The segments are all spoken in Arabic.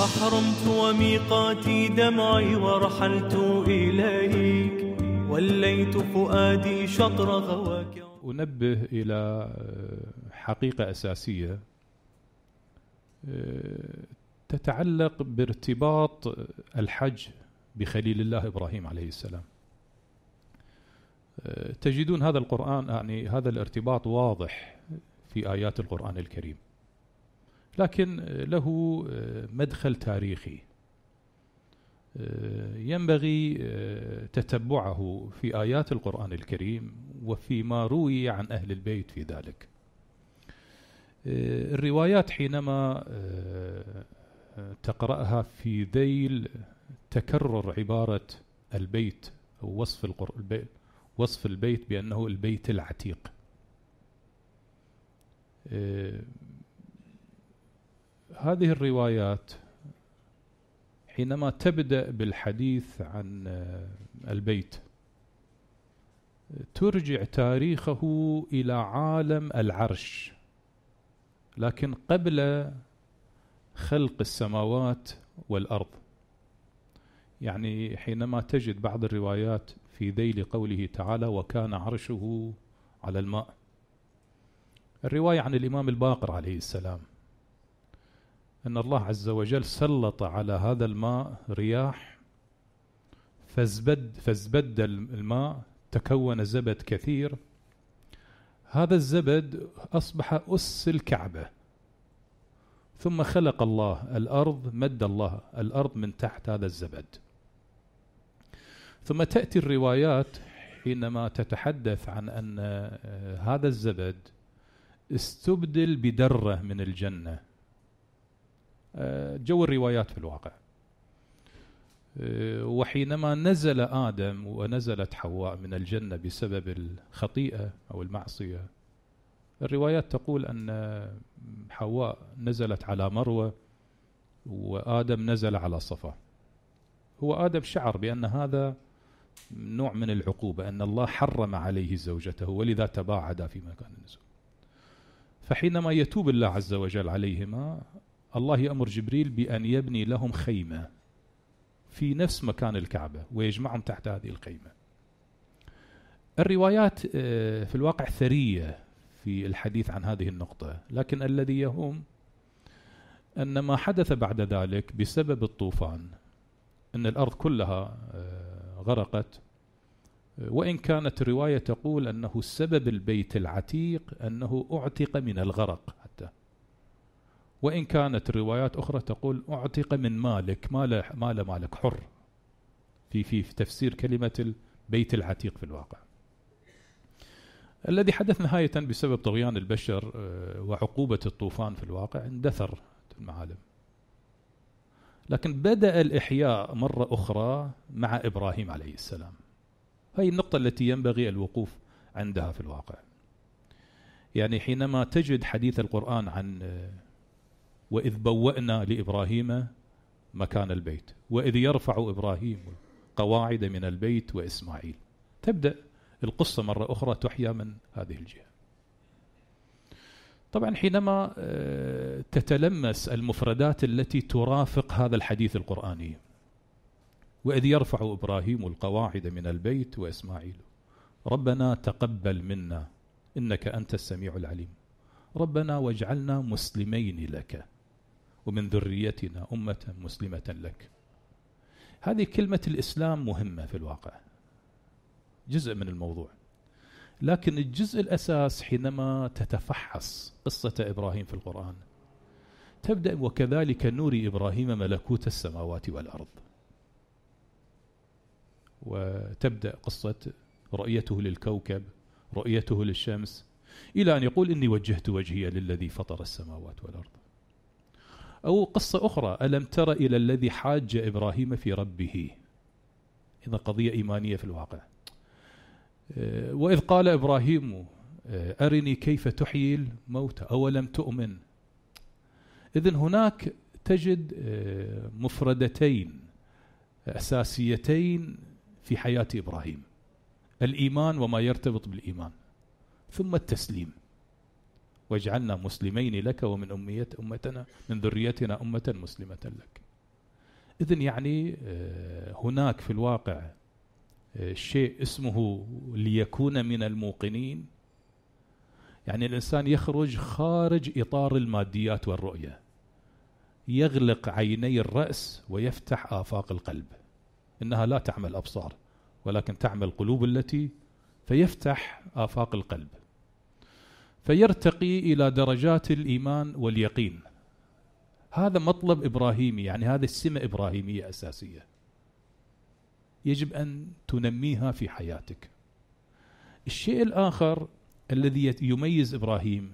أحرمت وميقاتي دمعي ورحلت إليك وليت فؤادي شطر غواك. أنبه إلى آه، حقيقة أساسية آه، تتعلق بارتباط الحج بخليل الله إبراهيم عليه السلام. آه، تجدون هذا القرآن يعني هذا الارتباط واضح في آيات القرآن الكريم. لكن له مدخل تاريخي. ينبغي تتبعه في آيات القرآن الكريم وفيما روي عن أهل البيت في ذلك. الروايات حينما تقرأها في ذيل تكرر عبارة البيت أو وصف البيت وصف البيت بأنه البيت العتيق. هذه الروايات حينما تبدأ بالحديث عن البيت ترجع تاريخه إلى عالم العرش لكن قبل خلق السماوات والأرض. يعني حينما تجد بعض الروايات في ذيل قوله تعالى وكان عرشه على الماء الرواية عن الإمام الباقر عليه السلام. أن الله عز وجل سلط على هذا الماء رياح فازبد فازبد الماء تكون زبد كثير. هذا الزبد أصبح أس الكعبة. ثم خلق الله الأرض مد الله الأرض من تحت هذا الزبد. ثم تأتي الروايات حينما تتحدث عن أن هذا الزبد استبدل بدرة من الجنة. جو الروايات في الواقع. آه، وحينما نزل آدم ونزلت حواء من الجنة بسبب الخطيئة أو المعصية الروايات تقول أن حواء نزلت على مروة وآدم نزل على صفا. هو آدم شعر بأن هذا نوع من العقوبة أن الله حرم عليه زوجته ولذا تباعدا في مكان النزول فحينما يتوب الله عز وجل عليهما الله يأمر جبريل بأن يبني لهم خيمة في نفس مكان الكعبة ويجمعهم تحت هذه الخيمة. الروايات آه، في الواقع ثرية في الحديث عن هذه النقطة لكن الذي يهم أن ما حدث بعد ذلك بسبب الطوفان أن الأرض كلها آه، غرقت. وإن كانت الرواية تقول أنه سبب البيت العتيق أنه أعتق من الغرق. وإن كانت روايات أخرى تقول أعتق من مالك مال مال مالك حر. في في تفسير كلمة البيت العتيق في الواقع. الذي حدث نهاية بسبب طغيان البشر آه، وعقوبة الطوفان في الواقع اندثر المعالم. لكن بدأ الإحياء مرة أخرى مع إبراهيم عليه السلام. هذه النقطة التي ينبغي الوقوف عندها في الواقع. يعني حينما تجد حديث القرآن عن آه، وإذ بوأنا لإبراهيم مكان البيت وإذ يرفع إبراهيم قواعد من البيت وإسماعيل. تبدأ القصة مرة أخرى تحيا من هذه الجهة. طبعا حينما آه، تتلمس المفردات التي ترافق هذا الحديث القرآني وإذ يرفع إبراهيم القواعد من البيت وإسماعيل ربنا تقبل منا إنك أنت السميع العليم. ربنا واجعلنا مسلمين لك. ومن ذريتنا أمة مسلمة لك. هذه كلمة الإسلام مهمة في الواقع. جزء من الموضوع. لكن الجزء الأساس حينما تتفحص قصة إبراهيم في القرآن تبدأ وكذلك نوري إبراهيم ملكوت السماوات والأرض. وتبدأ قصة رؤيته للكوكب رؤيته للشمس إلى أن يقول إني وجهت وجهي للذي فطر السماوات والأرض. أو قصة أخرى. ألم تر إلى الذي حاج إبراهيم في ربه؟ إذا قضية إيمانية في الواقع. آه، وإذ قال إبراهيم آه، أرني كيف تحيي الموتى أولم تؤمن؟ إذن هناك تجد آه، مفردتين أساسيتين في حياة إبراهيم. الإيمان وما يرتبط بالإيمان ثم التسليم. واجعلنا مسلمين لك ومن أمية أمتنا من ذريتنا أمة مسلمة لك. إذن يعني آه، هناك في الواقع آه، شيء اسمه ليكون من الموقنين. يعني الإنسان يخرج خارج إطار الماديات والرؤية. يغلق عيني الرأس ويفتح آفاق القلب. إنها لا تعمل أبصار ولكن تعمل قلوب التي فيفتح آفاق القلب. فيرتقي إلى درجات الإيمان واليقين. هذا مطلب إبراهيمي يعني هذه السمة إبراهيمية أساسية. يجب أن تنميها في حياتك. الشيء الآخر الذي يميز إبراهيم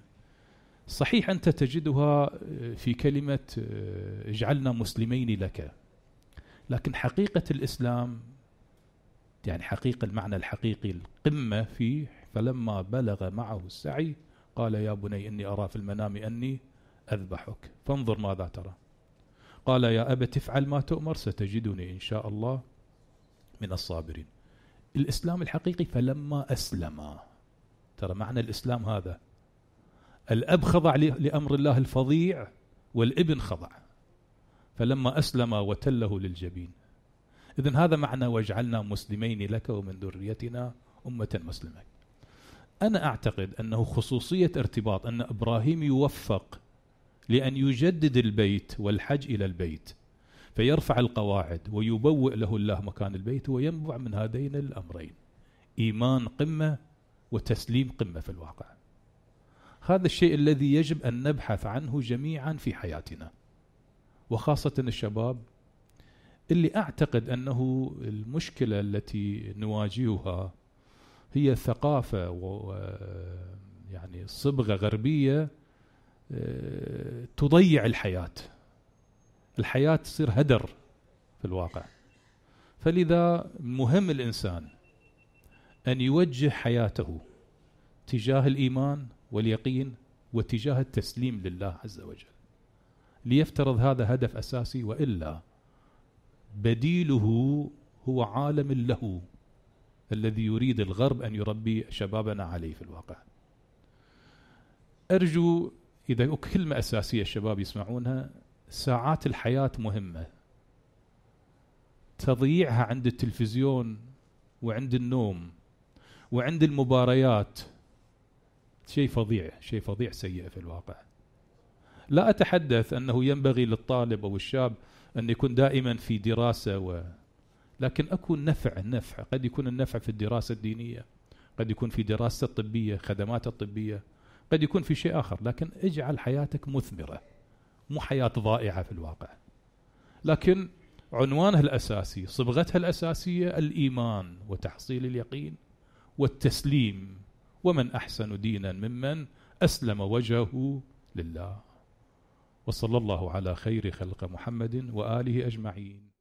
صحيح أنت تجدها في كلمة اجعلنا مسلمين لك. لكن حقيقة الإسلام يعني حقيقة المعنى الحقيقي القمة فيه فلما بلغ معه السعي قال يا بني إني أرى في المنام أني أذبحك. فانظر ماذا ترى. قال يا أبت افعل ما تؤمر ستجدني إن شاء الله من الصابرين. الإسلام الحقيقي فلما أسلم ترى معنى الإسلام هذا. الأب خضع لأمر الله الفظيع والابن خضع. فلما أسلم وتله للجبين. إذن هذا معنى واجعلنا مسلمين لك ومن ذريتنا أمة مسلمة. أنا أعتقد أنه خصوصية ارتباط أن إبراهيم يوفق لأن يجدد البيت والحج إلى البيت فيرفع القواعد ويبوئ له الله مكان البيت وينبع من هذين الأمرين. إيمان قمة وتسليم قمة في الواقع. هذا الشيء الذي يجب أن نبحث عنه جميعا في حياتنا وخاصة الشباب اللي أعتقد أنه المشكلة التي نواجهها هي ثقافة و يعني صبغة غربية آه، تضيع الحياة. الحياة تصير هدر في الواقع. فلذا مهم الإنسان أن يوجه حياته تجاه الإيمان واليقين وتجاه التسليم لله عز وجل. ليفترض هذا هدف أساسي وإلا بديله هو عالم له. الذي يريد الغرب أن يربي شبابنا عليه في الواقع. أرجو إذا كلمة أساسية الشباب يسمعونها ساعات الحياة مهمة. تضييعها عند التلفزيون وعند النوم وعند المباريات. شيء فظيع شيء فظيع سيء في الواقع. لا أتحدث أنه ينبغي للطالب أو الشاب أن يكون دائما في دراسة لكن أكون نفع نفع. قد يكون النفع في الدراسة الدينية قد يكون في دراسة الطبية خدمات الطبية قد يكون في شيء آخر. لكن اجعل حياتك مثمرة مو حياة ضائعة في الواقع. لكن عنوانها الأساسي صبغتها الأساسية الإيمان وتحصيل اليقين والتسليم. ومن أحسن دينا ممن أسلم وجهه لله. وصلى الله على خير خلق محمد وآله أجمعين.